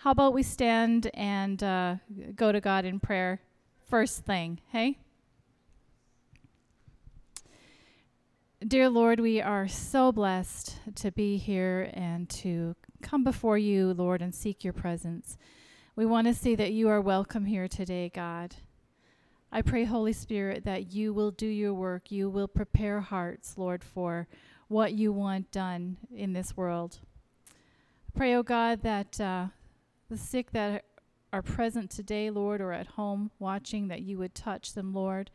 how about we stand and uh, go to God in prayer first thing, hey? Dear Lord, we are so blessed to be here and to come before you, Lord, and seek your presence. We want to see that you are welcome here today, God. I pray, Holy Spirit, that you will do your work. You will prepare hearts, Lord, for what you want done in this world. I pray, oh God, that uh, the sick that are present today, Lord, or at home watching, that you would touch them, Lord.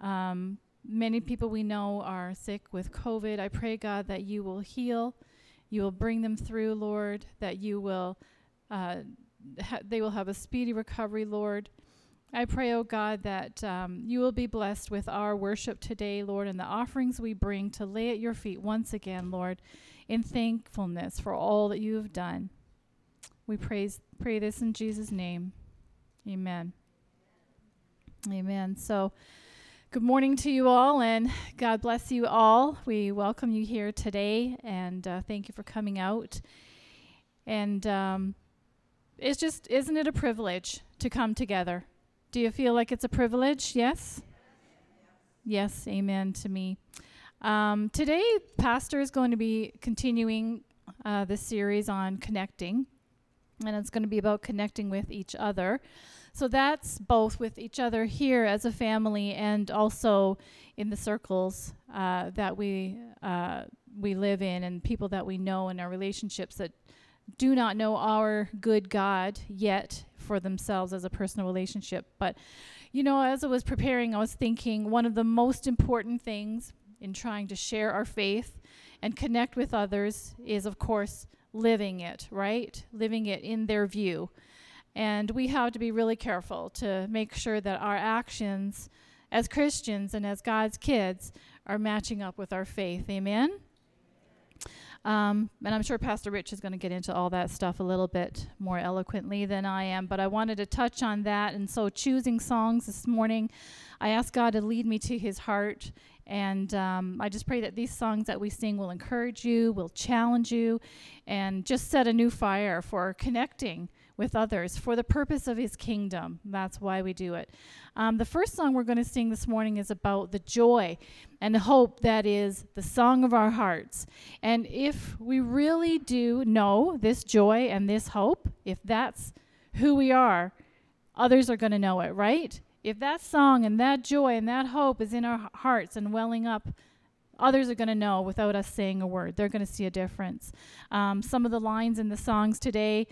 Um, many people we know are sick with COVID. I pray, God, that you will heal. You will bring them through, Lord, that you will, uh, ha- they will have a speedy recovery, Lord. I pray, oh God, that um, you will be blessed with our worship today, Lord, and the offerings we bring to lay at your feet once again, Lord, in thankfulness for all that you have done. We praise, pray this in Jesus' name. Amen. Amen. So, good morning to you all, and God bless you all. We welcome you here today, and uh, thank you for coming out. And um, it's just, isn't it a privilege to come together? Do you feel like it's a privilege? Yes? Yes, amen to me. Um, today, Pastor is going to be continuing uh, the series on connecting, and it's going to be about connecting with each other. So that's both with each other here as a family and also in the circles uh, that we uh, we live in and people that we know and our relationships that do not know our good God yet for themselves as a personal relationship. But, you know, as I was preparing, I was thinking one of the most important things in trying to share our faith and connect with others is, of course, living it, right? Living it in their view. And we have to be really careful to make sure that our actions as Christians and as God's kids are matching up with our faith. Amen? Um, and I'm sure Pastor Rich is going to get into all that stuff a little bit more eloquently than I am, but I wanted to touch on that. And so, choosing songs this morning, I asked God to lead me to his heart. And um, I just pray that these songs that we sing will encourage you, will challenge you, and just set a new fire for connecting with others for the purpose of his kingdom. That's why we do it. Um, the first song we're going to sing this morning is about the joy and the hope that is the song of our hearts. And if we really do know this joy and this hope, if that's who we are, others are going to know it, right? If that song and that joy and that hope is in our hearts and welling up, others are going to know without us saying a word. They're going to see a difference. Um, some of the lines in the songs today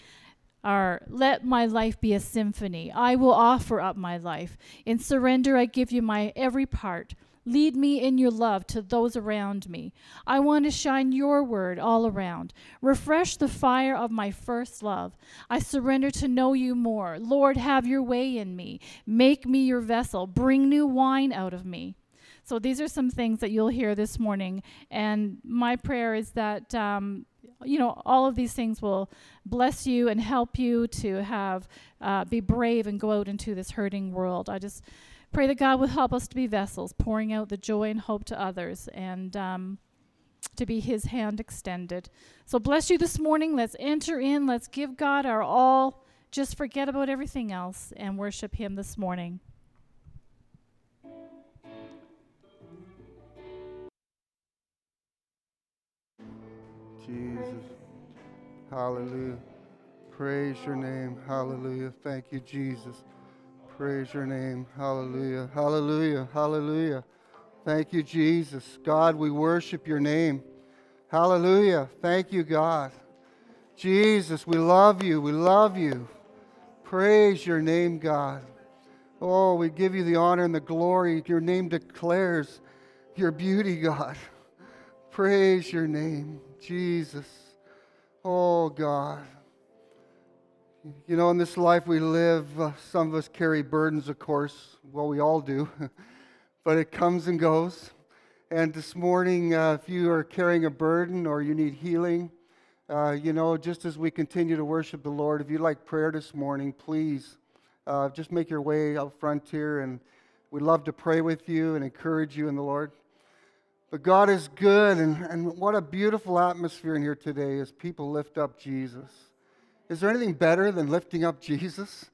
are let my life be a symphony. I will offer up my life. In surrender, I give you my every part. Lead me in your love to those around me. I want to shine your word all around. Refresh the fire of my first love. I surrender to know you more. Lord, have your way in me. Make me your vessel. Bring new wine out of me. So, these are some things that you'll hear this morning. And my prayer is that um, you know, all of these things will bless you and help you to have uh, be brave and go out into this hurting world. I just pray that God will help us to be vessels, pouring out the joy and hope to others, and um, to be His hand extended. So bless you this morning. Let's enter in. Let's give God our all. Just forget about everything else and worship Him this morning. Jesus. Hallelujah. Praise your name. Hallelujah. Thank you, Jesus. Praise your name. Hallelujah. Hallelujah. Hallelujah. Thank you, Jesus. God, we worship your name. Hallelujah. Thank you, God. Jesus, we love you. We love you. Praise your name, God. Oh, we give you the honor and the glory. Your name declares your beauty, God. Praise your name. Jesus. Oh, God. You know, in this life we live, uh, some of us carry burdens, of course. Well, we all do. but it comes and goes. And this morning, uh, if you are carrying a burden or you need healing, uh, you know, just as we continue to worship the Lord, if you'd like prayer this morning, please uh, just make your way out front here. And we'd love to pray with you and encourage you in the Lord. But God is good, and, and what a beautiful atmosphere in here today as people lift up Jesus. Is there anything better than lifting up Jesus?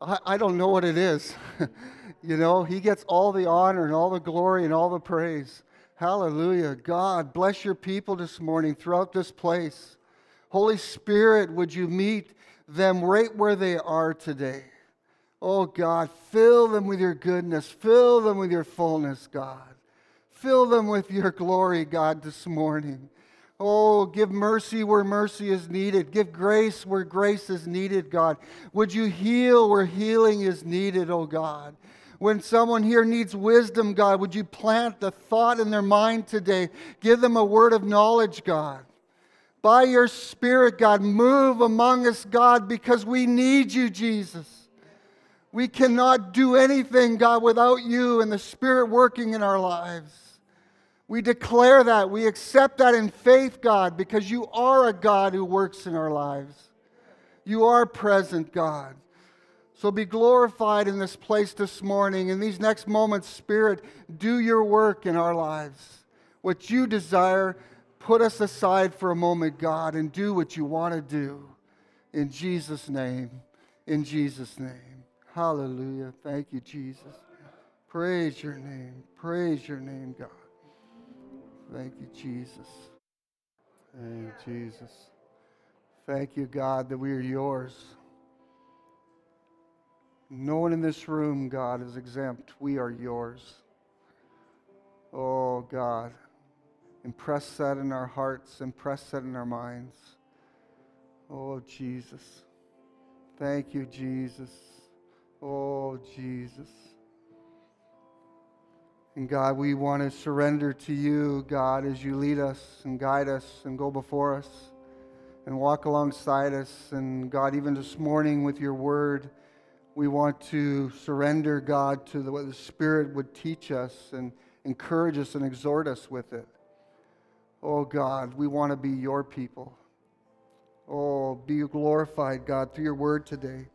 I, I don't know what it is. you know, He gets all the honor and all the glory and all the praise. Hallelujah. God, bless your people this morning throughout this place. Holy Spirit, would you meet them right where they are today? Oh God, fill them with your goodness, fill them with your fullness, God. Fill them with your glory, God, this morning. Oh, give mercy where mercy is needed. Give grace where grace is needed, God. Would you heal where healing is needed, oh God? When someone here needs wisdom, God, would you plant the thought in their mind today? Give them a word of knowledge, God. By your Spirit, God, move among us, God, because we need you, Jesus. We cannot do anything, God, without you and the Spirit working in our lives. We declare that. We accept that in faith, God, because you are a God who works in our lives. You are present, God. So be glorified in this place this morning. In these next moments, Spirit, do your work in our lives. What you desire, put us aside for a moment, God, and do what you want to do. In Jesus' name. In Jesus' name. Hallelujah. Thank you, Jesus. Praise your name. Praise your name, God. Thank you, Jesus. Thank you, Jesus. Thank you, God, that we are yours. No one in this room, God, is exempt. We are yours. Oh, God. Impress that in our hearts, impress that in our minds. Oh, Jesus. Thank you, Jesus. Oh, Jesus. And God, we want to surrender to you, God, as you lead us and guide us and go before us and walk alongside us. And God, even this morning with your word, we want to surrender, God, to the, what the Spirit would teach us and encourage us and exhort us with it. Oh, God, we want to be your people. Oh, be glorified, God, through your word today.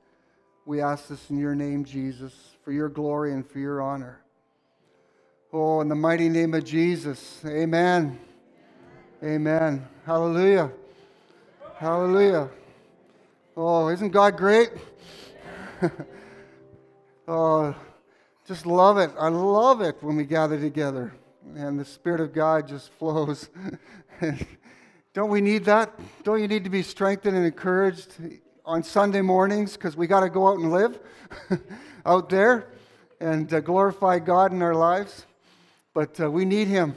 We ask this in your name, Jesus, for your glory and for your honor. Oh, in the mighty name of Jesus. Amen. Amen. Hallelujah. Hallelujah. Oh, isn't God great? oh, just love it. I love it when we gather together and the Spirit of God just flows. Don't we need that? Don't you need to be strengthened and encouraged on Sunday mornings because we got to go out and live out there and uh, glorify God in our lives. But uh, we need Him.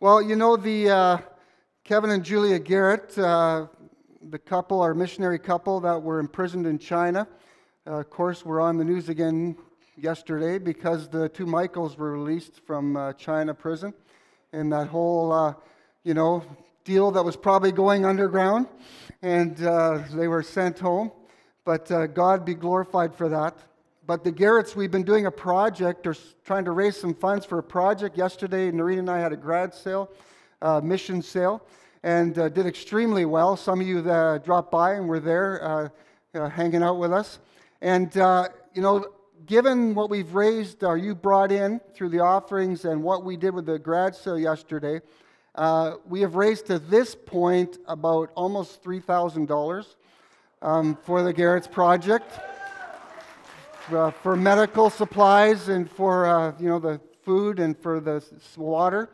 Well, you know, the uh, Kevin and Julia Garratt, uh, the couple, our missionary couple that were imprisoned in China, uh, of course, were on the news again yesterday because the two Michaels were released from uh, China prison. And that whole, you know, deal that was probably going underground, and uh, they were sent home. But uh, God be glorified for that. But the Garratts, we've been doing a project or trying to raise some funds for a project. Yesterday, Noreen and I had a grad sale, uh, mission sale, and uh, did extremely well. Some of you that dropped by and were there uh, uh, hanging out with us. And, you know, given what we've raised or you brought in through the offerings and what we did with the grad sale yesterday, uh, we have raised to this point about almost $3,000 um, for the Garratt's Project, uh, for medical supplies and for uh, you know the food and for the water.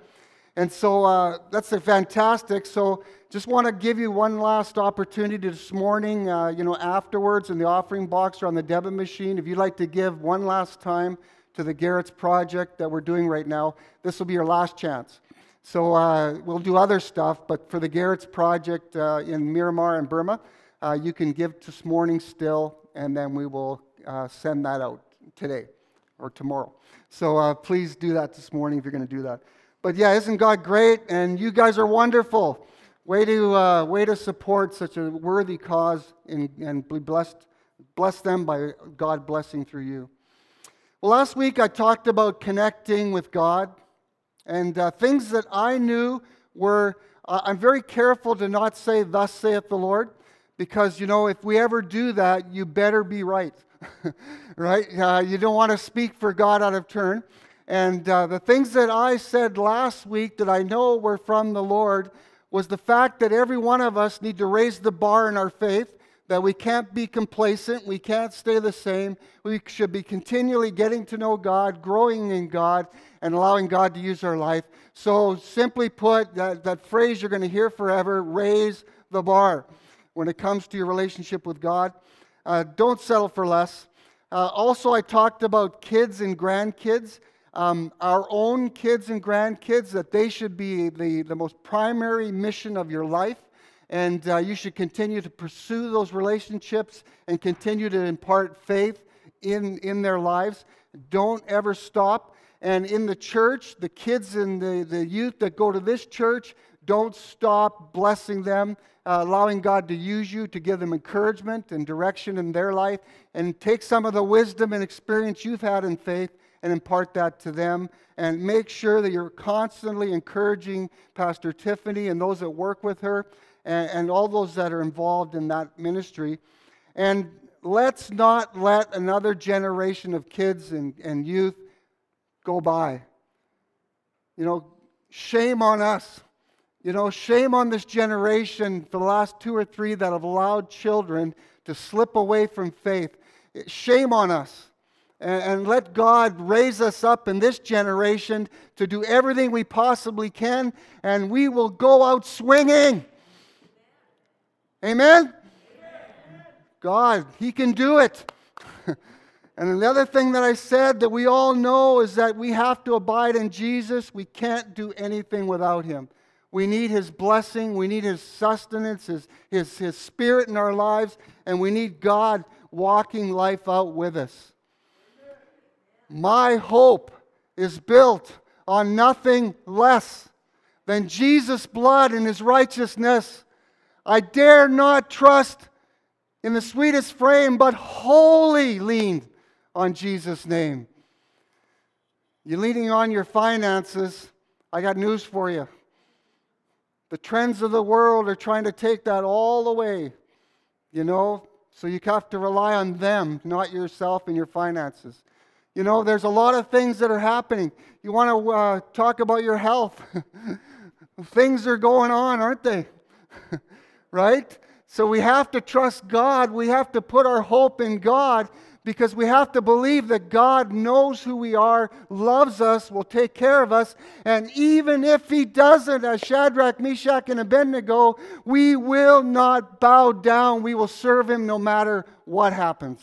And so uh, that's fantastic. So just want to give you one last opportunity this morning, uh, you know, afterwards in the offering box or on the debit machine. If you'd like to give one last time to the Garratt's Project that we're doing right now, this will be your last chance. So uh, we'll do other stuff, but for the Garratt's project uh, in Myanmar and Burma, you can give this morning still, and then we will uh, send that out today or tomorrow. So uh, please do that this morning if you're going to do that. But yeah, isn't God great? And you guys are wonderful. Way to, uh, way to support such a worthy cause and, and be blessed, bless them by God blessing through you. Well, last week I talked about connecting with God. And uh, things that I knew were, uh, I'm very careful to not say, Thus saith the Lord, because, you know, if we ever do that, you better be right. right? Uh, you don't want to speak for God out of turn. And uh, the things that I said last week that I know were from the Lord was the fact that every one of us need to raise the bar in our faith, that we can't be complacent, we can't stay the same. We should be continually getting to know God, growing in God, and allowing God to use our life. So, simply put, that, that phrase you're going to hear forever raise the bar when it comes to your relationship with God. Uh, don't settle for less. Uh, also, I talked about kids and grandkids um, our own kids and grandkids, that they should be the, the most primary mission of your life. And uh, you should continue to pursue those relationships and continue to impart faith in, in their lives. Don't ever stop. And in the church, the kids and the, the youth that go to this church, don't stop blessing them, uh, allowing God to use you to give them encouragement and direction in their life, and take some of the wisdom and experience you've had in faith and impart that to them. And make sure that you're constantly encouraging Pastor Tiffany and those that work with her and, and all those that are involved in that ministry. And let's not let another generation of kids and, and youth go by. You know, shame on us. You know, shame on this generation for the last two or three that have allowed children to slip away from faith. Shame on us and, and let God raise us up in this generation to do everything we possibly can, and we will go out swinging. Amen? God, He can do it. and the other thing that I said that we all know is that we have to abide in Jesus. We can't do anything without Him. We need His blessing, we need His sustenance, His, His, His Spirit in our lives, and we need God walking life out with us. My hope is built on nothing less than Jesus' blood and his righteousness. I dare not trust in the sweetest frame, but wholly lean on Jesus' name. You're leaning on your finances. I got news for you. The trends of the world are trying to take that all away, you know, so you have to rely on them, not yourself and your finances. You know, there's a lot of things that are happening. You want to uh, talk about your health. things are going on, aren't they? right? So we have to trust God. We have to put our hope in God because we have to believe that God knows who we are, loves us, will take care of us. And even if He doesn't, as Shadrach, Meshach, and Abednego, we will not bow down. We will serve Him no matter what happens.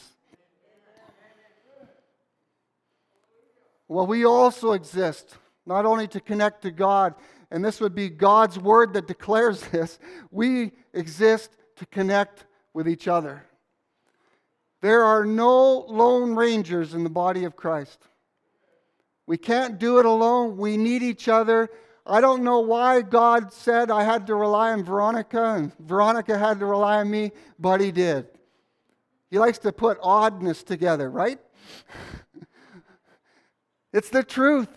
Well, we also exist not only to connect to God, and this would be God's word that declares this, we exist to connect with each other. There are no lone rangers in the body of Christ. We can't do it alone. We need each other. I don't know why God said I had to rely on Veronica and Veronica had to rely on me, but He did. He likes to put oddness together, right? It's the truth.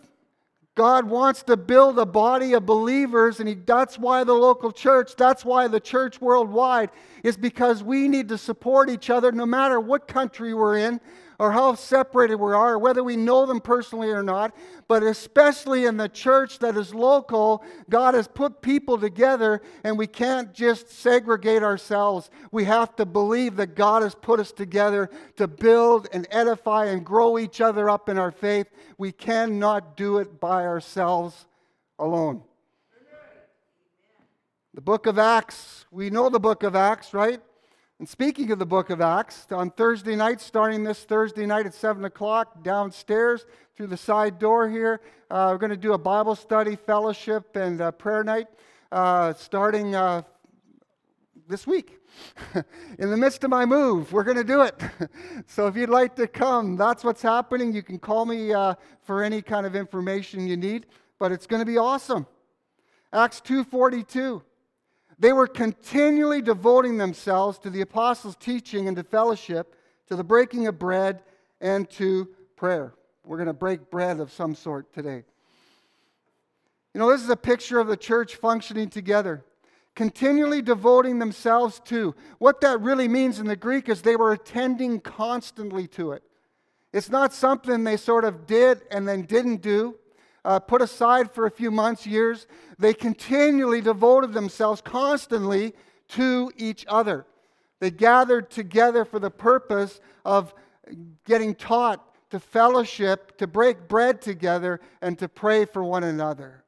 God wants to build a body of believers, and he, that's why the local church, that's why the church worldwide, is because we need to support each other no matter what country we're in, or how separated we are, whether we know them personally or not, but especially in the church that is local, God has put people together and we can't just segregate ourselves. We have to believe that God has put us together to build and edify and grow each other up in our faith. We cannot do it by ourselves alone. The book of Acts, we know the book of Acts, right? And speaking of the book of Acts, on Thursday night, starting this Thursday night at 7 o'clock, downstairs through the side door here, uh, we're going to do a Bible study, fellowship, and uh, prayer night uh, starting uh, this week. In the midst of my move, we're going to do it. so if you'd like to come, that's what's happening. You can call me uh, for any kind of information you need, but it's going to be awesome. Acts 242. They were continually devoting themselves to the apostles' teaching and to fellowship, to the breaking of bread, and to prayer. We're going to break bread of some sort today. You know, this is a picture of the church functioning together, continually devoting themselves to. What that really means in the Greek is they were attending constantly to it. It's not something they sort of did and then didn't do, uh, put aside for a few months, years, they continually devoted themselves constantly to each other. They gathered together for the purpose of getting taught, to fellowship, to break bread together, and to pray for one another.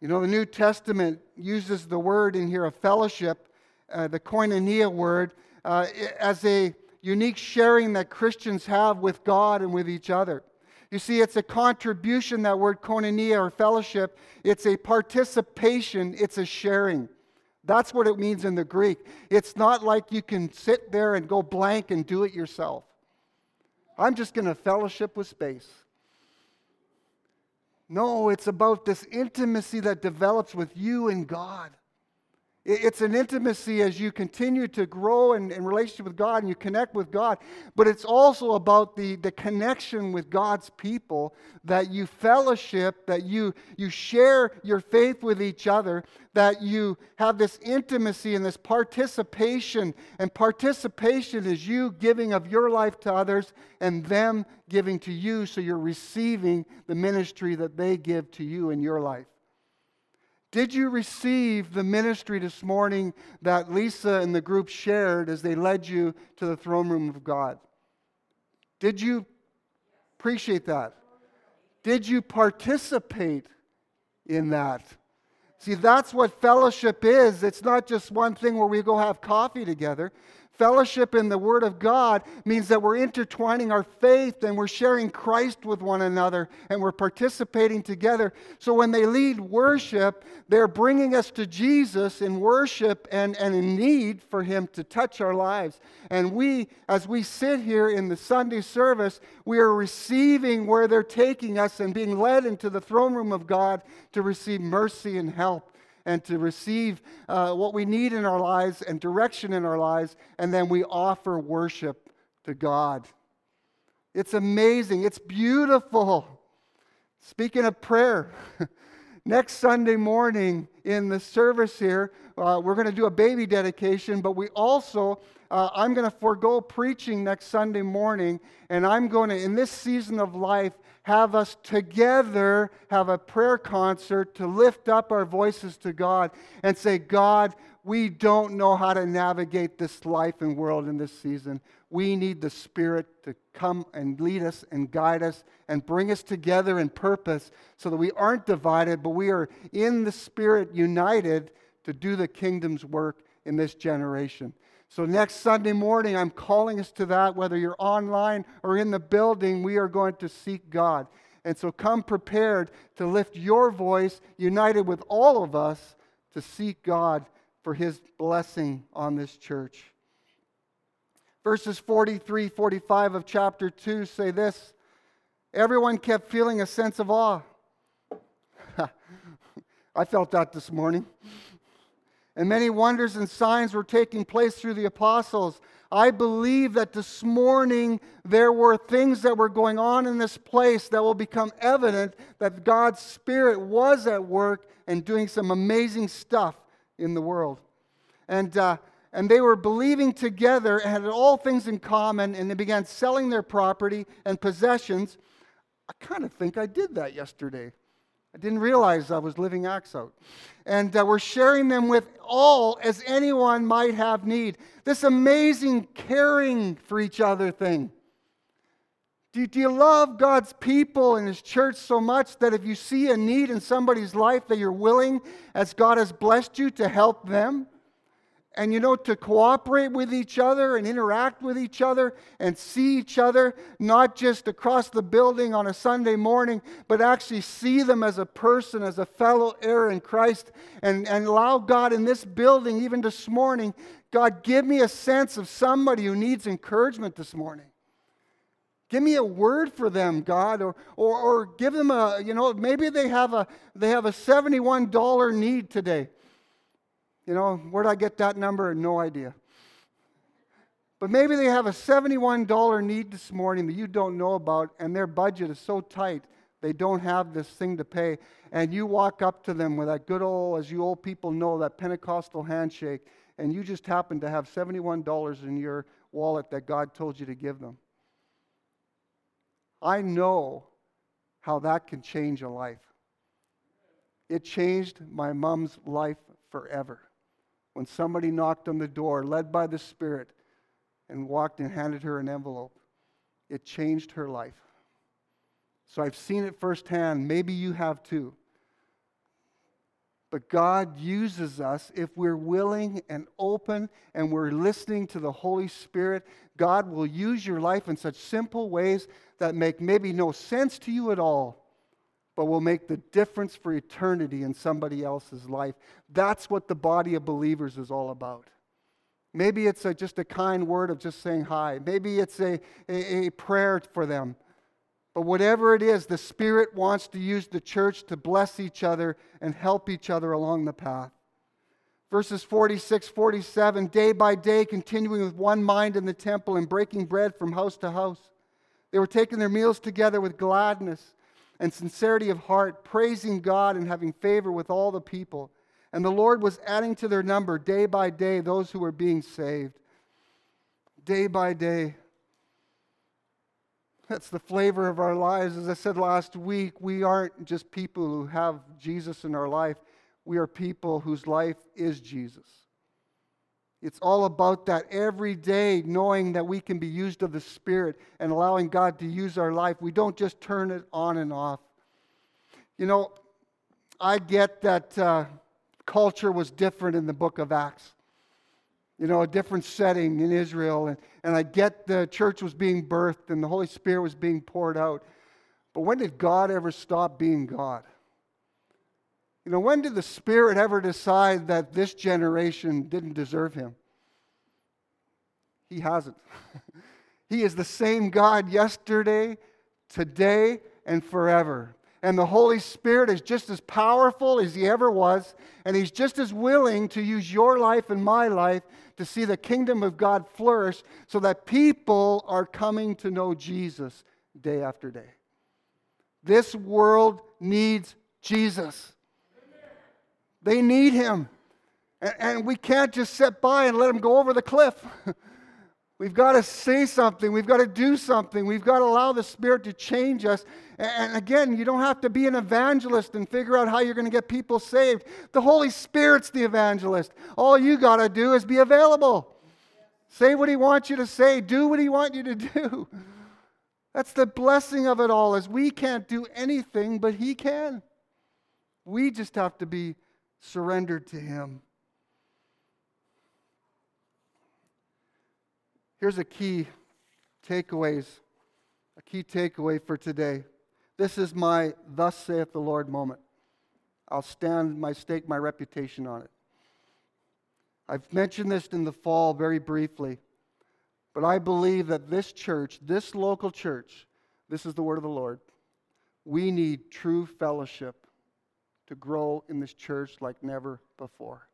You know, the New Testament uses the word in here of fellowship, uh, the koinonia word, uh, as a unique sharing that Christians have with God and with each other. You see, it's a contribution, that word koinonia or fellowship. It's a participation, it's a sharing. That's what it means in the Greek. It's not like you can sit there and go blank and do it yourself. I'm just going to fellowship with space. No, it's about this intimacy that develops with you and God. It's an intimacy as you continue to grow in, in, relationship with God and you connect with God. But it's also about the, the connection with God's people, that you fellowship, that you, you share your faith with each other, that you have this intimacy and this participation. And participation is you giving of your life to others and them giving to you, so you're receiving the ministry that they give to you in your life. Did you receive the ministry this morning that Lisa and the group shared as they led you to the throne room of God? Did you appreciate that? Did you participate in that? See, that's what fellowship is. It's not just one thing where we go have coffee together. Fellowship in the Word of God means that we're intertwining our faith and we're sharing Christ with one another and we're participating together. So when they lead worship, they're bringing us to Jesus in worship and, and in need for Him to touch our lives. And we, as we sit here in the Sunday service, we are receiving where they're taking us and being led into the throne room of God to receive mercy and help and to receive uh, what we need in our lives and direction in our lives, and then we offer worship to God. It's amazing. It's beautiful. Speaking of prayer, next Sunday morning in the service here, uh, we're going to do a baby dedication, but we also, uh, I'm going to forego preaching next Sunday morning, and I'm going to, in this season of life, have us together have a prayer concert to lift up our voices to God and say, God, we don't know how to navigate this life and world in this season. We need the Spirit to come and lead us and guide us and bring us together in purpose so that we aren't divided, but we are in the Spirit united to do the kingdom's work in this generation. So, next Sunday morning, I'm calling us to that. Whether you're online or in the building, we are going to seek God. And so, come prepared to lift your voice, united with all of us, to seek God for his blessing on this church. Verses 43 45 of chapter 2 say this Everyone kept feeling a sense of awe. I felt that this morning and many wonders and signs were taking place through the apostles. I believe that this morning there were things that were going on in this place that will become evident that God's Spirit was at work and doing some amazing stuff in the world. And, uh, and they were believing together and had all things in common, and they began selling their property and possessions. I kind of think I did that yesterday. I didn't realize I was living Acts out. And uh, we're sharing them with all as anyone might have need. This amazing caring for each other thing. Do, do you love God's people and His church so much that if you see a need in somebody's life, that you're willing, as God has blessed you, to help them? And you know, to cooperate with each other and interact with each other and see each other, not just across the building on a Sunday morning, but actually see them as a person, as a fellow heir in Christ, and, and allow God in this building, even this morning, God, give me a sense of somebody who needs encouragement this morning. Give me a word for them, God, or, or, or give them a, you know, maybe they have a, they have a $71 need today. You know, where'd I get that number? No idea. But maybe they have a $71 need this morning that you don't know about, and their budget is so tight they don't have this thing to pay. And you walk up to them with that good old, as you old people know, that Pentecostal handshake, and you just happen to have $71 in your wallet that God told you to give them. I know how that can change a life. It changed my mom's life forever. When somebody knocked on the door, led by the Spirit, and walked and handed her an envelope, it changed her life. So I've seen it firsthand. Maybe you have too. But God uses us if we're willing and open and we're listening to the Holy Spirit. God will use your life in such simple ways that make maybe no sense to you at all, but will make the difference for eternity in somebody else's life. That's what the body of believers is all about. Maybe it's a, just a kind word of just saying hi. Maybe it's a, a, a prayer for them. But whatever it is, the Spirit wants to use the church to bless each other and help each other along the path. Verses 46, 47, day by day, continuing with one mind in the temple and breaking bread from house to house. They were taking their meals together with gladness and sincerity of heart, praising God and having favor with all the people. And the Lord was adding to their number day by day those who were being saved. Day by day. That's the flavor of our lives. As I said last week, we aren't just people who have Jesus in our life, we are people whose life is Jesus. It's all about that every day, knowing that we can be used of the Spirit and allowing God to use our life. We don't just turn it on and off. You know, I get that uh, culture was different in the book of Acts you know, a different setting in Israel. And, and I get the church was being birthed and the Holy Spirit was being poured out. But when did God ever stop being God? You know, when did the Spirit ever decide that this generation didn't deserve Him? He hasn't. he is the same God yesterday, today, and forever. And the Holy Spirit is just as powerful as He ever was, and He's just as willing to use your life and my life to see the kingdom of God flourish so that people are coming to know Jesus day after day. This world needs Jesus. They need Him. And, we can't just sit by and let Him go over the cliff. We've got to say something. We've got to do something. We've got to allow the Spirit to change us. And again, you don't have to be an evangelist and figure out how you're going to get people saved. The Holy Spirit's the evangelist. All you got to do is be available. Say what He wants you to say, do what He wants you to do. That's the blessing of it all is we can't do anything, but He can. We just have to be surrendered to Him. Here's a key takeaways, a key takeaway for today. This is my thus saith the Lord moment. I'll stand my stake my reputation on it. I've mentioned this in the fall very briefly, but I believe that this church, this local church, this is the word of the Lord. We need true fellowship to grow in this church like never before.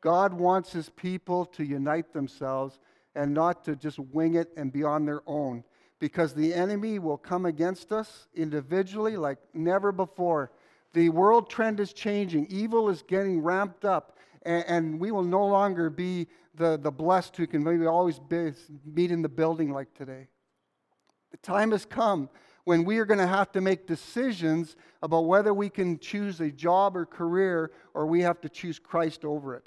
God wants his people to unite themselves and not to just wing it and be on their own because the enemy will come against us individually like never before. The world trend is changing, evil is getting ramped up, and, and we will no longer be the, the blessed who can maybe always be, meet in the building like today. The time has come when we are going to have to make decisions about whether we can choose a job or career or we have to choose Christ over it.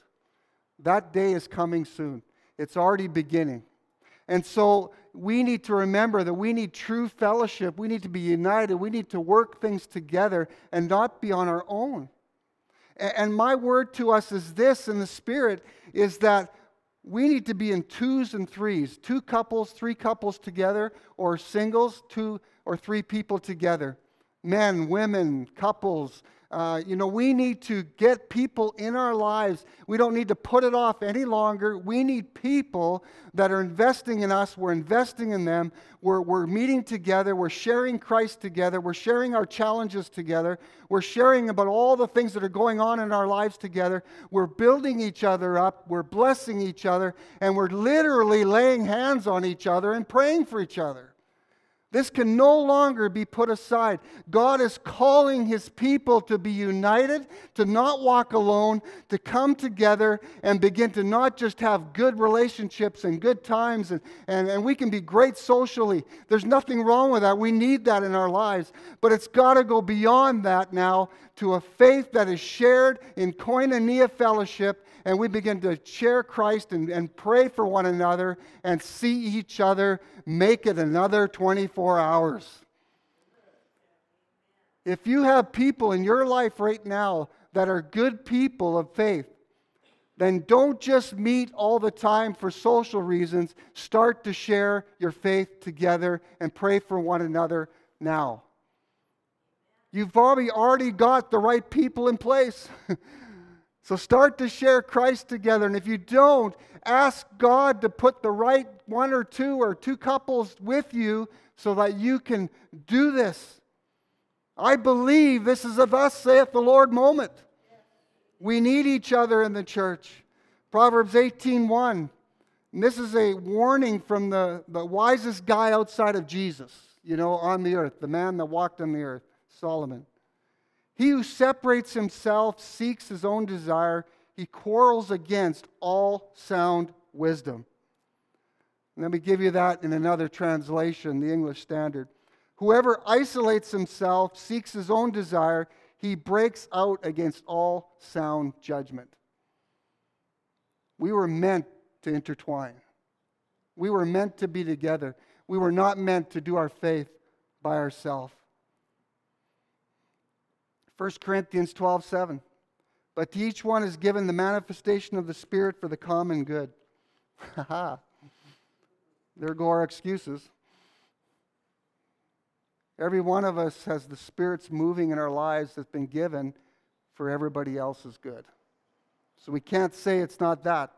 That day is coming soon. It's already beginning. And so we need to remember that we need true fellowship. We need to be united. We need to work things together and not be on our own. And my word to us is this in the Spirit is that we need to be in twos and threes two couples, three couples together, or singles, two or three people together. Men, women, couples, uh, you know, we need to get people in our lives. We don't need to put it off any longer. We need people that are investing in us. We're investing in them. We're, we're meeting together. We're sharing Christ together. We're sharing our challenges together. We're sharing about all the things that are going on in our lives together. We're building each other up. We're blessing each other. And we're literally laying hands on each other and praying for each other. This can no longer be put aside. God is calling his people to be united, to not walk alone, to come together and begin to not just have good relationships and good times, and, and, and we can be great socially. There's nothing wrong with that. We need that in our lives. But it's got to go beyond that now to a faith that is shared in koinonia fellowship and we begin to share Christ and, and pray for one another and see each other make it another 24 hours. If you have people in your life right now that are good people of faith, then don't just meet all the time for social reasons. Start to share your faith together and pray for one another now. You've probably already got the right people in place. So start to share Christ together. And if you don't, ask God to put the right one or two or two couples with you so that you can do this. I believe this is a thus saith the Lord moment. We need each other in the church. Proverbs 18:1. And this is a warning from the, the wisest guy outside of Jesus, you know, on the earth, the man that walked on the earth, Solomon. He who separates himself seeks his own desire. He quarrels against all sound wisdom. Let me give you that in another translation, the English Standard. Whoever isolates himself seeks his own desire. He breaks out against all sound judgment. We were meant to intertwine. We were meant to be together. We were not meant to do our faith by ourselves. 1 Corinthians 12 7. But to each one is given the manifestation of the Spirit for the common good. Ha There go our excuses. Every one of us has the Spirit's moving in our lives that's been given for everybody else's good. So we can't say it's not that.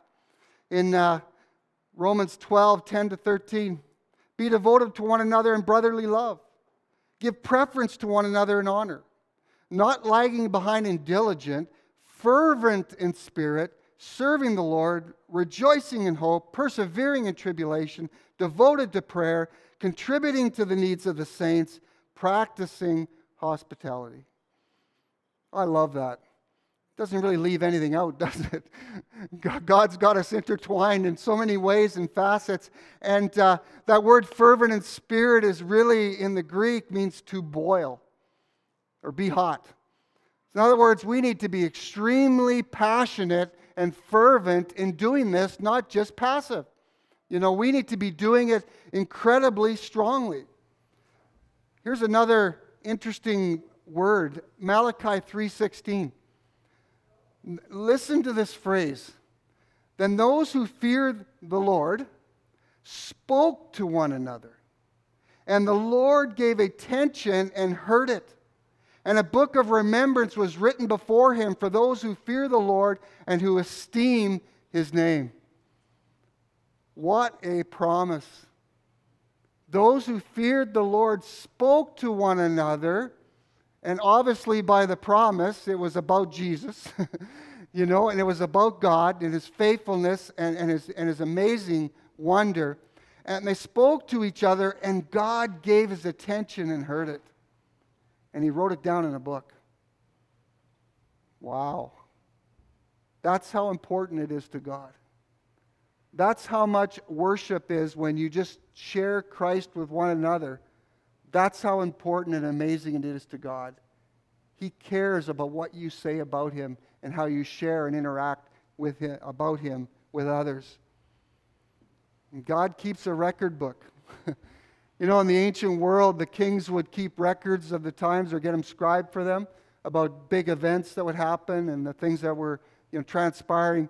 In uh, Romans 12 10 to 13, be devoted to one another in brotherly love, give preference to one another in honor not lagging behind in diligent, fervent in spirit, serving the Lord, rejoicing in hope, persevering in tribulation, devoted to prayer, contributing to the needs of the saints, practicing hospitality. I love that. Doesn't really leave anything out, does it? God's got us intertwined in so many ways and facets. And uh, that word fervent in spirit is really, in the Greek, means to boil or be hot. In other words, we need to be extremely passionate and fervent in doing this, not just passive. You know, we need to be doing it incredibly strongly. Here's another interesting word, Malachi 3:16. Listen to this phrase. Then those who feared the Lord spoke to one another, and the Lord gave attention and heard it and a book of remembrance was written before him for those who fear the Lord and who esteem his name. What a promise. Those who feared the Lord spoke to one another, and obviously by the promise, it was about Jesus, you know, and it was about God and his faithfulness and, and, his, and his amazing wonder. And they spoke to each other, and God gave his attention and heard it and he wrote it down in a book. Wow. That's how important it is to God. That's how much worship is when you just share Christ with one another. That's how important and amazing it is to God. He cares about what you say about him and how you share and interact with him about him with others. And God keeps a record book. You know, in the ancient world, the kings would keep records of the times or get them scribed for them about big events that would happen and the things that were you know, transpiring.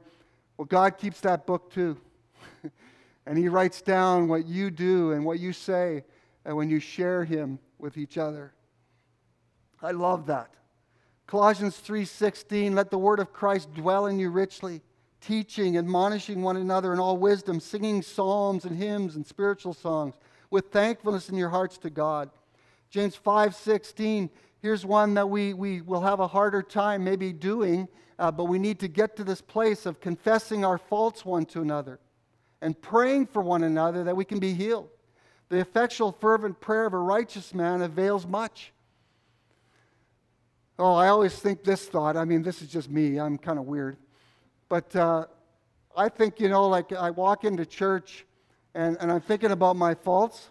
Well, God keeps that book too. and He writes down what you do and what you say and when you share Him with each other. I love that. Colossians 3:16 let the word of Christ dwell in you richly teaching admonishing one another in all wisdom singing psalms and hymns and spiritual songs with thankfulness in your hearts to God. James 5 16, here's one that we, we will have a harder time maybe doing, uh, but we need to get to this place of confessing our faults one to another and praying for one another that we can be healed. The effectual, fervent prayer of a righteous man avails much. Oh, I always think this thought. I mean, this is just me. I'm kind of weird. But uh, I think, you know, like I walk into church and, and I'm thinking about my faults.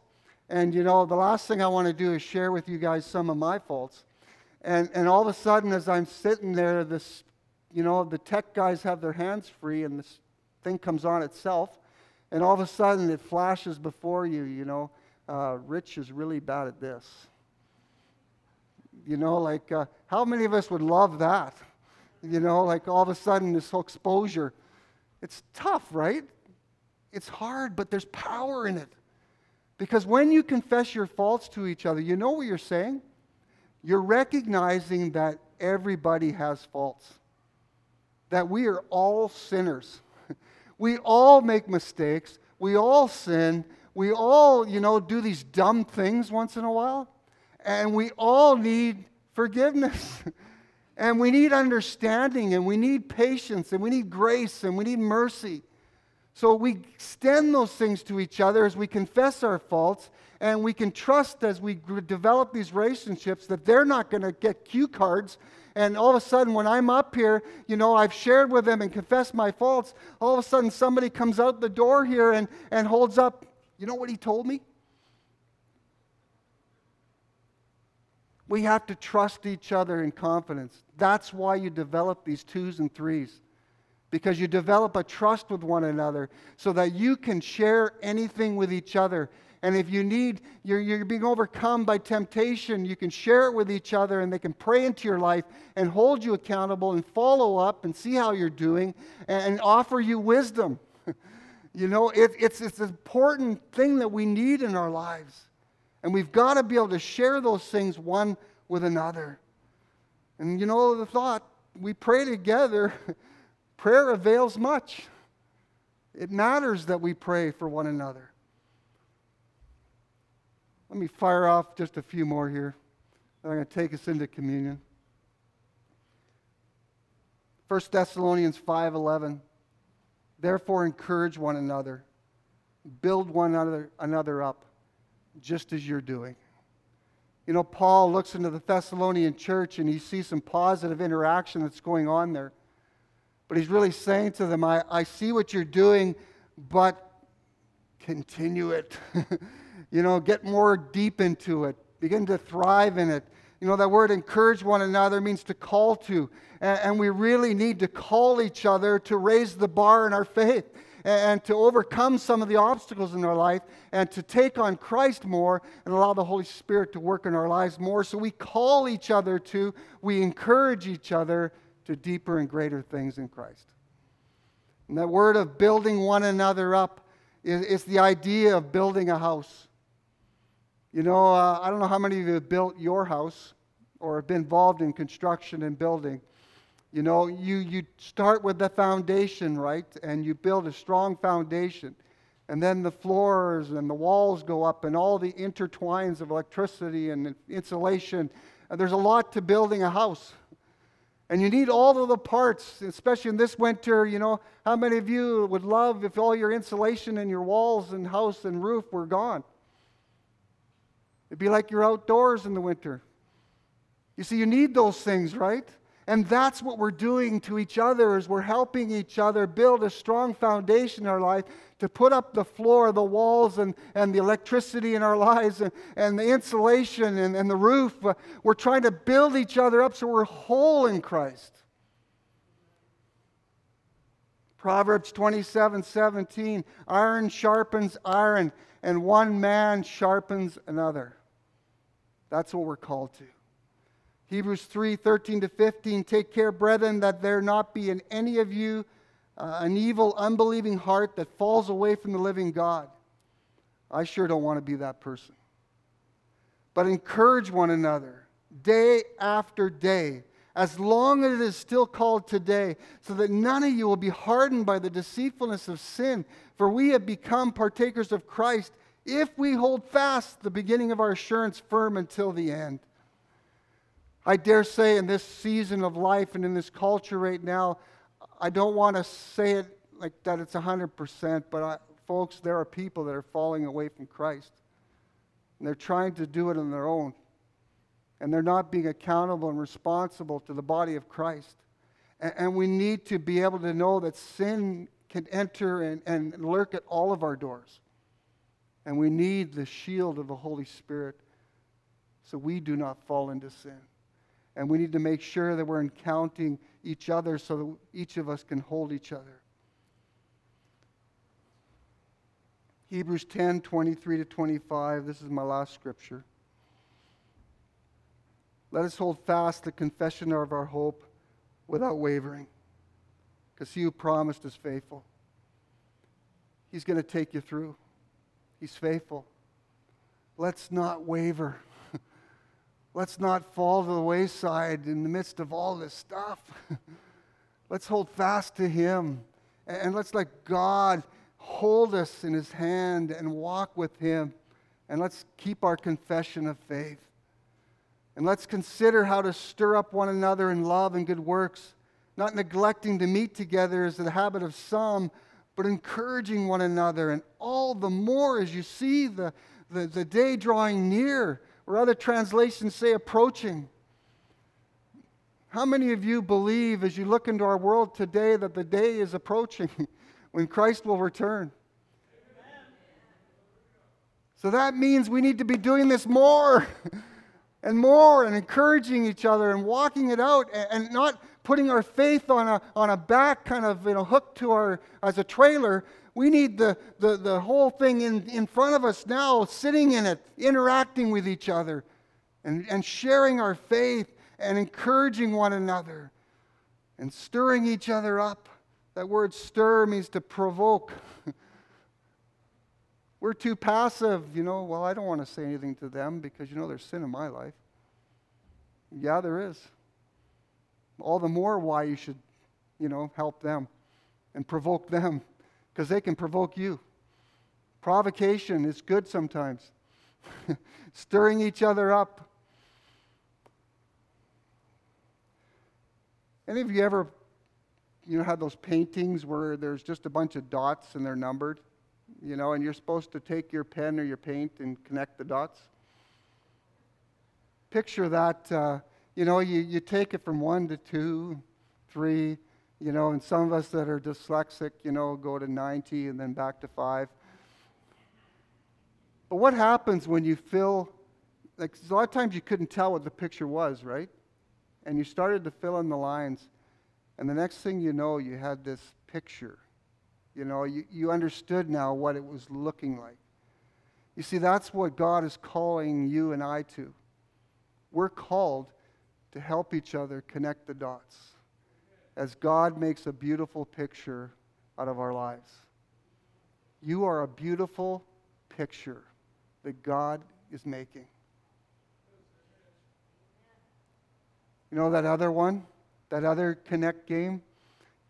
And, you know, the last thing I want to do is share with you guys some of my faults. And, and all of a sudden, as I'm sitting there, this, you know, the tech guys have their hands free and this thing comes on itself. And all of a sudden, it flashes before you, you know, uh, Rich is really bad at this. You know, like, uh, how many of us would love that? You know, like all of a sudden, this whole exposure. It's tough, right? It's hard, but there's power in it. Because when you confess your faults to each other, you know what you're saying? You're recognizing that everybody has faults, that we are all sinners. we all make mistakes. We all sin. We all, you know, do these dumb things once in a while. And we all need forgiveness. and we need understanding. And we need patience. And we need grace. And we need mercy. So we extend those things to each other as we confess our faults, and we can trust as we develop these relationships that they're not going to get cue cards. And all of a sudden, when I'm up here, you know, I've shared with them and confessed my faults. All of a sudden, somebody comes out the door here and, and holds up, you know what he told me? We have to trust each other in confidence. That's why you develop these twos and threes because you develop a trust with one another so that you can share anything with each other. And if you need, you're, you're being overcome by temptation, you can share it with each other and they can pray into your life and hold you accountable and follow up and see how you're doing and, and offer you wisdom. you know, it, it's, it's an important thing that we need in our lives. And we've got to be able to share those things one with another. And you know, the thought, we pray together. Prayer avails much. It matters that we pray for one another. Let me fire off just a few more here. I'm going to take us into communion. 1 Thessalonians 5:11 Therefore encourage one another build one another, another up just as you're doing. You know Paul looks into the Thessalonian church and he sees some positive interaction that's going on there. But he's really saying to them, I, I see what you're doing, but continue it. you know, get more deep into it, begin to thrive in it. You know, that word encourage one another means to call to. And, and we really need to call each other to raise the bar in our faith and to overcome some of the obstacles in our life and to take on Christ more and allow the Holy Spirit to work in our lives more. So we call each other to, we encourage each other to deeper and greater things in Christ. And that word of building one another up is, is the idea of building a house. You know, uh, I don't know how many of you have built your house or have been involved in construction and building. You know, you, you start with the foundation, right? And you build a strong foundation. And then the floors and the walls go up and all the intertwines of electricity and insulation. There's a lot to building a house. And you need all of the parts, especially in this winter. You know, how many of you would love if all your insulation and your walls and house and roof were gone? It'd be like you're outdoors in the winter. You see, you need those things, right? And that's what we're doing to each other is we're helping each other build a strong foundation in our life to put up the floor, the walls, and, and the electricity in our lives, and, and the insulation and, and the roof. Uh, we're trying to build each other up so we're whole in Christ. Proverbs 27 17, iron sharpens iron, and one man sharpens another. That's what we're called to. Hebrews 3 13 to 15. Take care, brethren, that there not be in any of you uh, an evil, unbelieving heart that falls away from the living God. I sure don't want to be that person. But encourage one another day after day, as long as it is still called today, so that none of you will be hardened by the deceitfulness of sin. For we have become partakers of Christ if we hold fast the beginning of our assurance firm until the end. I dare say in this season of life and in this culture right now, I don't want to say it like that it's 100%, but I, folks, there are people that are falling away from Christ. and they're trying to do it on their own. And they're not being accountable and responsible to the body of Christ. And, and we need to be able to know that sin can enter and, and lurk at all of our doors. And we need the shield of the Holy Spirit so we do not fall into sin. And we need to make sure that we're encountering each other so that each of us can hold each other. Hebrews 10 23 to 25. This is my last scripture. Let us hold fast the confession of our hope without wavering, because he who promised is faithful. He's going to take you through, he's faithful. Let's not waver. Let's not fall to the wayside in the midst of all this stuff. let's hold fast to Him and let's let God hold us in His hand and walk with Him. And let's keep our confession of faith. And let's consider how to stir up one another in love and good works, not neglecting to meet together as the habit of some, but encouraging one another. And all the more as you see the, the, the day drawing near or other translations say approaching. How many of you believe as you look into our world today that the day is approaching when Christ will return? So that means we need to be doing this more and more and encouraging each other and walking it out and, not putting our faith on a, on a back kind of you know, hook to our as a trailer, we need the, the, the whole thing in, in front of us now, sitting in it, interacting with each other, and, and sharing our faith and encouraging one another and stirring each other up. That word stir means to provoke. We're too passive, you know. Well, I don't want to say anything to them because, you know, there's sin in my life. Yeah, there is. All the more why you should, you know, help them and provoke them because they can provoke you. Provocation is good sometimes, stirring each other up. Any of you ever, you know, had those paintings where there's just a bunch of dots and they're numbered, you know, and you're supposed to take your pen or your paint and connect the dots? Picture that, uh, you know, you, you take it from one to two, three, you know, and some of us that are dyslexic, you know, go to 90 and then back to five. But what happens when you fill, like, a lot of times you couldn't tell what the picture was, right? And you started to fill in the lines, and the next thing you know, you had this picture. You know, you, you understood now what it was looking like. You see, that's what God is calling you and I to. We're called to help each other connect the dots as God makes a beautiful picture out of our lives. You are a beautiful picture that God is making. You know that other one? That other connect game?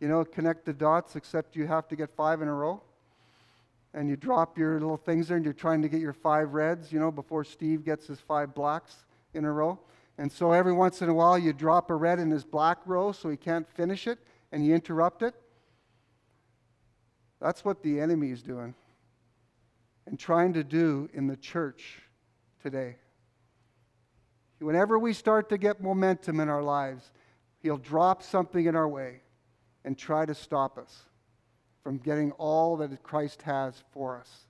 You know, connect the dots, except you have to get five in a row. And you drop your little things there and you're trying to get your five reds, you know, before Steve gets his five blacks in a row. And so every once in a while, you drop a red in his black row so he can't finish it and you interrupt it. That's what the enemy is doing and trying to do in the church today. Whenever we start to get momentum in our lives, he'll drop something in our way and try to stop us from getting all that Christ has for us.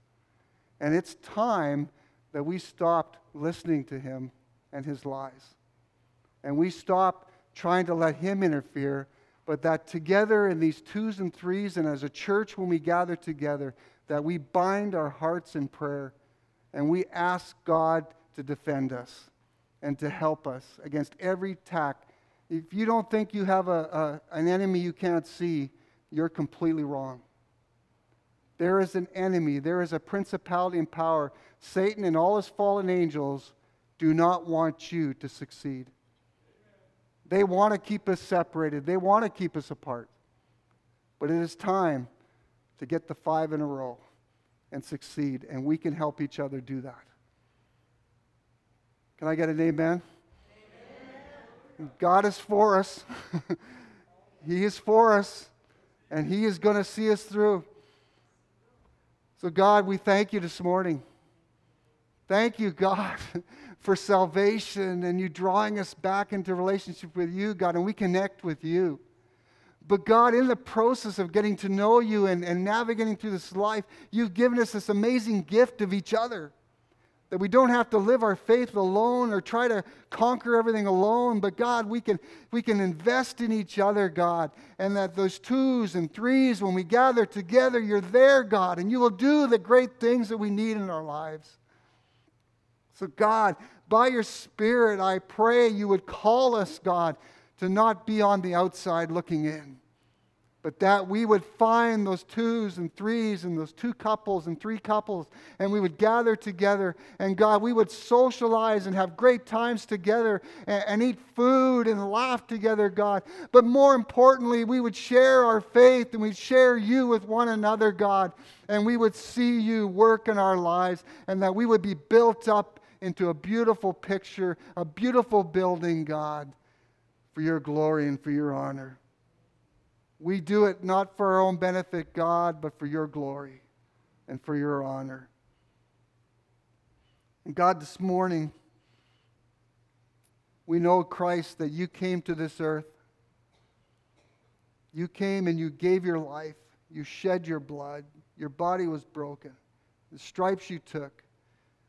And it's time that we stopped listening to him and his lies. And we stop trying to let him interfere, but that together in these twos and threes, and as a church when we gather together, that we bind our hearts in prayer and we ask God to defend us and to help us against every attack. If you don't think you have a, a, an enemy you can't see, you're completely wrong. There is an enemy, there is a principality and power. Satan and all his fallen angels do not want you to succeed. They want to keep us separated, they want to keep us apart. But it is time to get the five in a row and succeed, and we can help each other do that. Can I get an amen? amen. God is for us. he is for us, and He is going to see us through. So, God, we thank you this morning. Thank you, God, for salvation and you drawing us back into relationship with you, God, and we connect with you. But God, in the process of getting to know you and, and navigating through this life, you've given us this amazing gift of each other. That we don't have to live our faith alone or try to conquer everything alone, but God, we can, we can invest in each other, God. And that those twos and threes, when we gather together, you're there, God, and you will do the great things that we need in our lives. So, God, by your Spirit, I pray you would call us, God, to not be on the outside looking in but that we would find those twos and threes and those two couples and three couples, and we would gather together. And God, we would socialize and have great times together and, and, eat food and laugh together, God. But more importantly, we would share our faith and we'd share you with one another, God. And we would see you work in our lives and that we would be built up into a beautiful picture, a beautiful building, God, for your glory and for your honor. We do it not for our own benefit, God, but for your glory and for your honor. And God, this morning, we know, Christ, that you came to this earth. You came and you gave your life. You shed your blood. Your body was broken. The stripes you took.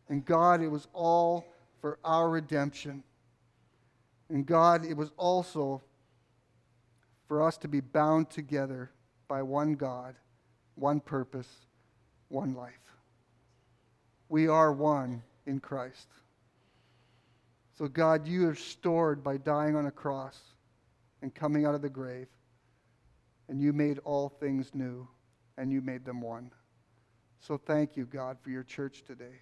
And God, it was all for our redemption. And God, it was also for us to be bound together by one God, one purpose, one life. We are one in Christ. So, God, you have stored by dying on a cross and coming out of the grave, and you made all things new, and you made them one. So, thank you, God, for your church today.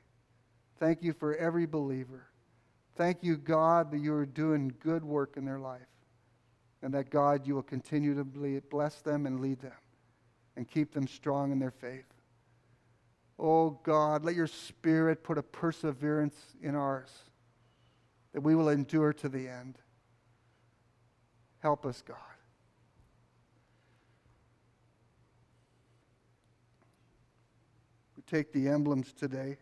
Thank you for every believer. Thank you, God, that you are doing good work in their life and that God, you will continue to bless them and lead them and keep them strong in their faith. Oh God, let your spirit put a perseverance in ours that we will endure to the end. Help us, God. We take the emblems today.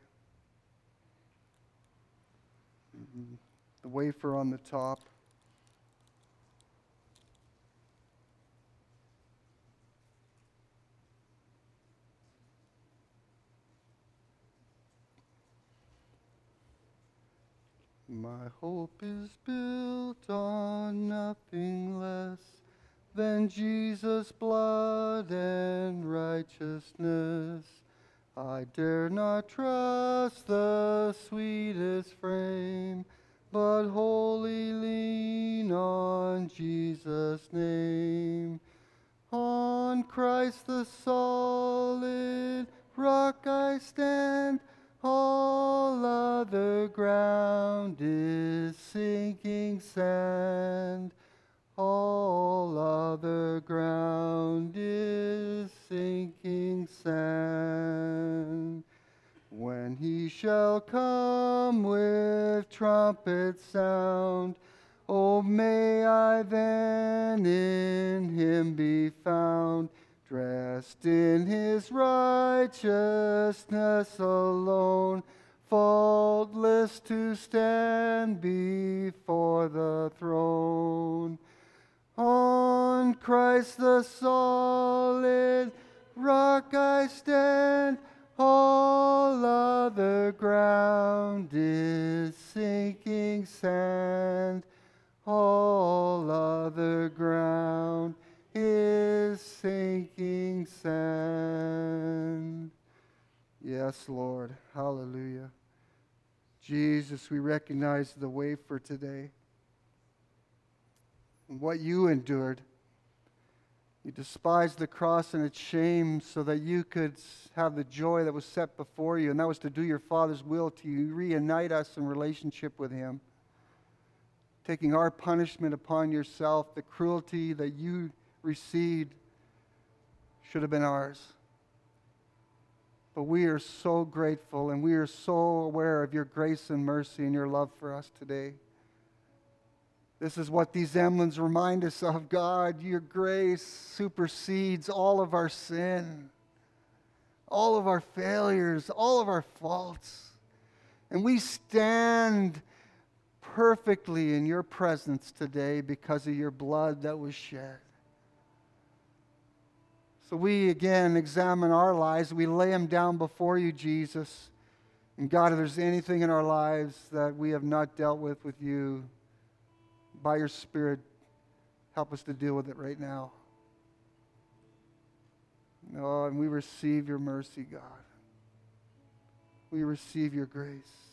The wafer on the top. My hope is built on nothing less than Jesus' blood and righteousness. I dare not trust the sweetest frame, but wholly lean on Jesus' name. On Christ the solid rock I stand all other ground is sinking sand. All other ground is sinking sand. When he shall come with trumpet sound, oh, may I then in him be found dressed in his righteousness alone, faultless to stand before the throne. On Christ the solid rock I stand, all other ground is sinking sand. All other ground is sinking sand. Yes, Lord. Hallelujah. Jesus, we recognize the way for today and what you endured. You despised the cross and its shame so that you could have the joy that was set before you, and that was to do your Father's will, to reunite us in relationship with Him. Taking our punishment upon yourself, the cruelty that you received should have been ours. But we are so grateful and we are so aware of your grace and mercy and your love for us today. This is what these emblems remind us of God. Your grace supersedes all of our sin, all of our failures, all of our faults. And we stand perfectly in your presence today because of your blood that was shed. So we again examine our lives. We lay them down before you, Jesus. And God, if there's anything in our lives that we have not dealt with with you, by your Spirit, help us to deal with it right now. Oh, and we receive your mercy, God. We receive your grace.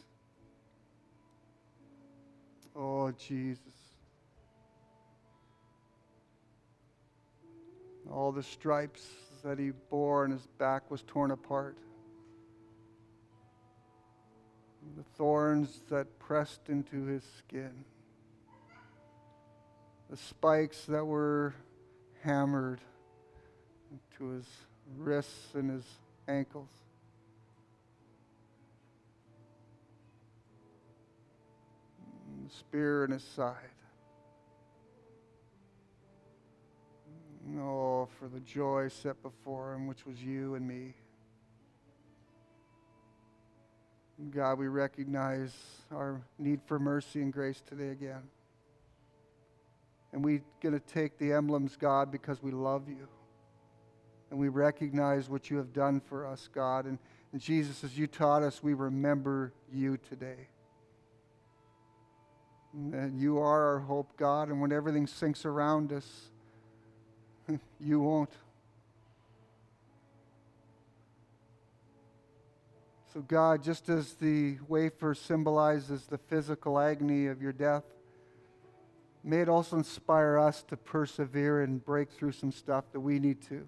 Oh, Jesus. All the stripes that he bore and his back was torn apart. The thorns that pressed into his skin. The spikes that were hammered into his wrists and his ankles. the spear in his side. Oh, for the joy set before him, which was you and me. God, we recognize our need for mercy and grace today again. And we're going to take the emblems, God, because we love you. And we recognize what you have done for us, God. And, and Jesus, as you taught us, we remember you today. And you are our hope, God. And when everything sinks around us, you won't. So, God, just as the wafer symbolizes the physical agony of your death, may it also inspire us to persevere and break through some stuff that we need to.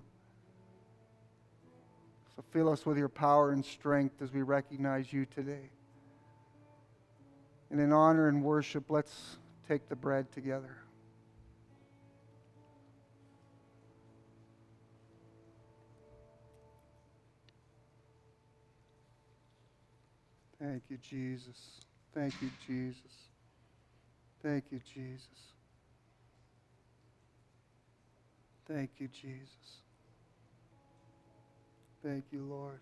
So, fill us with your power and strength as we recognize you today. And in honor and worship, let's take the bread together. Thank you, Jesus. Thank you, Jesus. Thank you, Jesus. Thank you, Jesus. Thank you, Lord.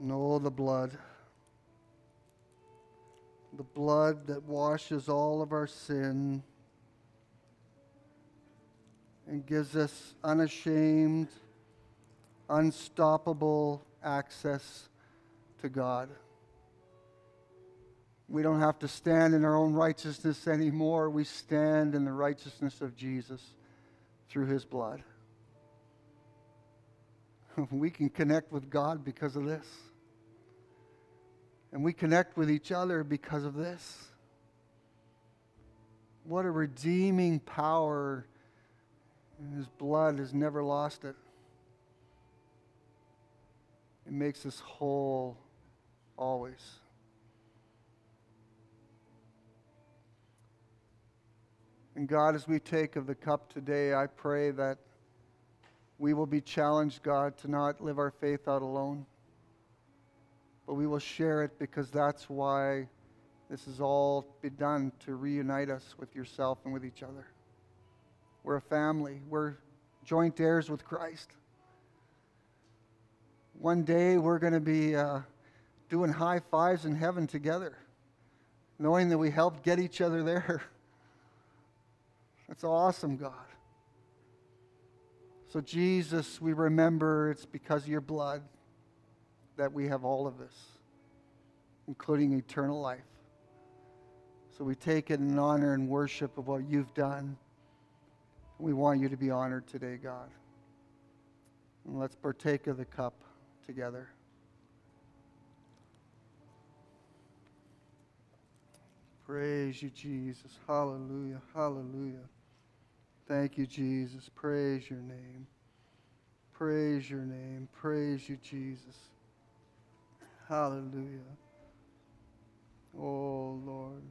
No, the blood. The blood that washes all of our sin and gives us unashamed, unstoppable access to God. We don't have to stand in our own righteousness anymore. We stand in the righteousness of Jesus through his blood. We can connect with God because of this. And we connect with each other because of this. What a redeeming power. His blood has never lost it. It makes us whole always. And God, as we take of the cup today, I pray that we will be challenged, God, to not live our faith out alone but we will share it because that's why this has all been done to reunite us with yourself and with each other. We're a family, we're joint heirs with Christ. One day we're going to be uh, doing high fives in heaven together, knowing that we helped get each other there. That's awesome, God. So, Jesus, we remember it's because of your blood that we have all of this, including eternal life. So we take it in honor and worship of what you've done. We want you to be honored today, God. And let's partake of the cup together. Praise you, Jesus. Hallelujah. Hallelujah. Thank you, Jesus. Praise your name. Praise your name. Praise you, Jesus. Hallelujah. Oh, Lord.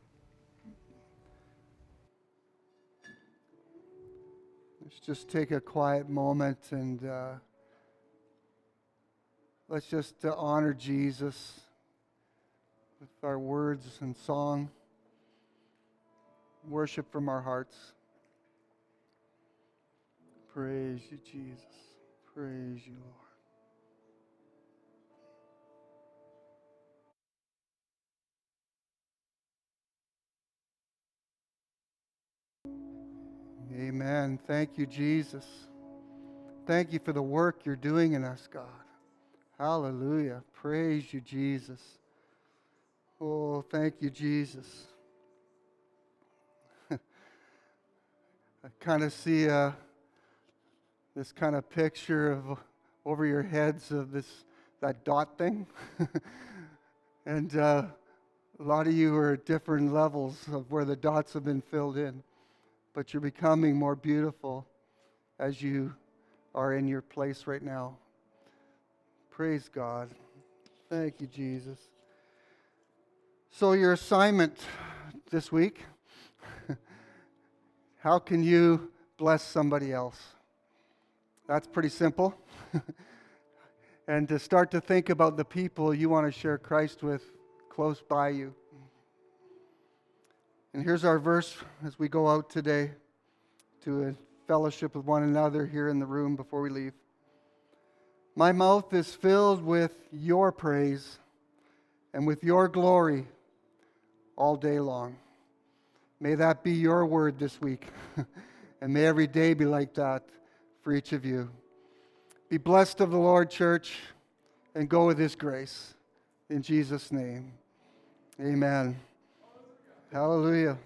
Let's just take a quiet moment and uh, let's just uh, honor Jesus with our words and song, worship from our hearts. Praise you, Jesus. Praise you, Lord. Amen. Thank you, Jesus. Thank you for the work you're doing in us, God. Hallelujah. Praise you, Jesus. Oh, thank you, Jesus. Kind of see uh, this kind of picture of over your heads of this that dot thing, and uh, a lot of you are at different levels of where the dots have been filled in, but you're becoming more beautiful as you are in your place right now. Praise God. Thank you, Jesus. So, your assignment this week how can you bless somebody else? That's pretty simple. and to start to think about the people you want to share Christ with close by you. And here's our verse as we go out today to a fellowship with one another here in the room before we leave. My mouth is filled with your praise and with your glory all day long. May that be your word this week. and may every day be like that for each of you. Be blessed of the Lord, church, and go with his grace. In Jesus' name, amen. Hallelujah.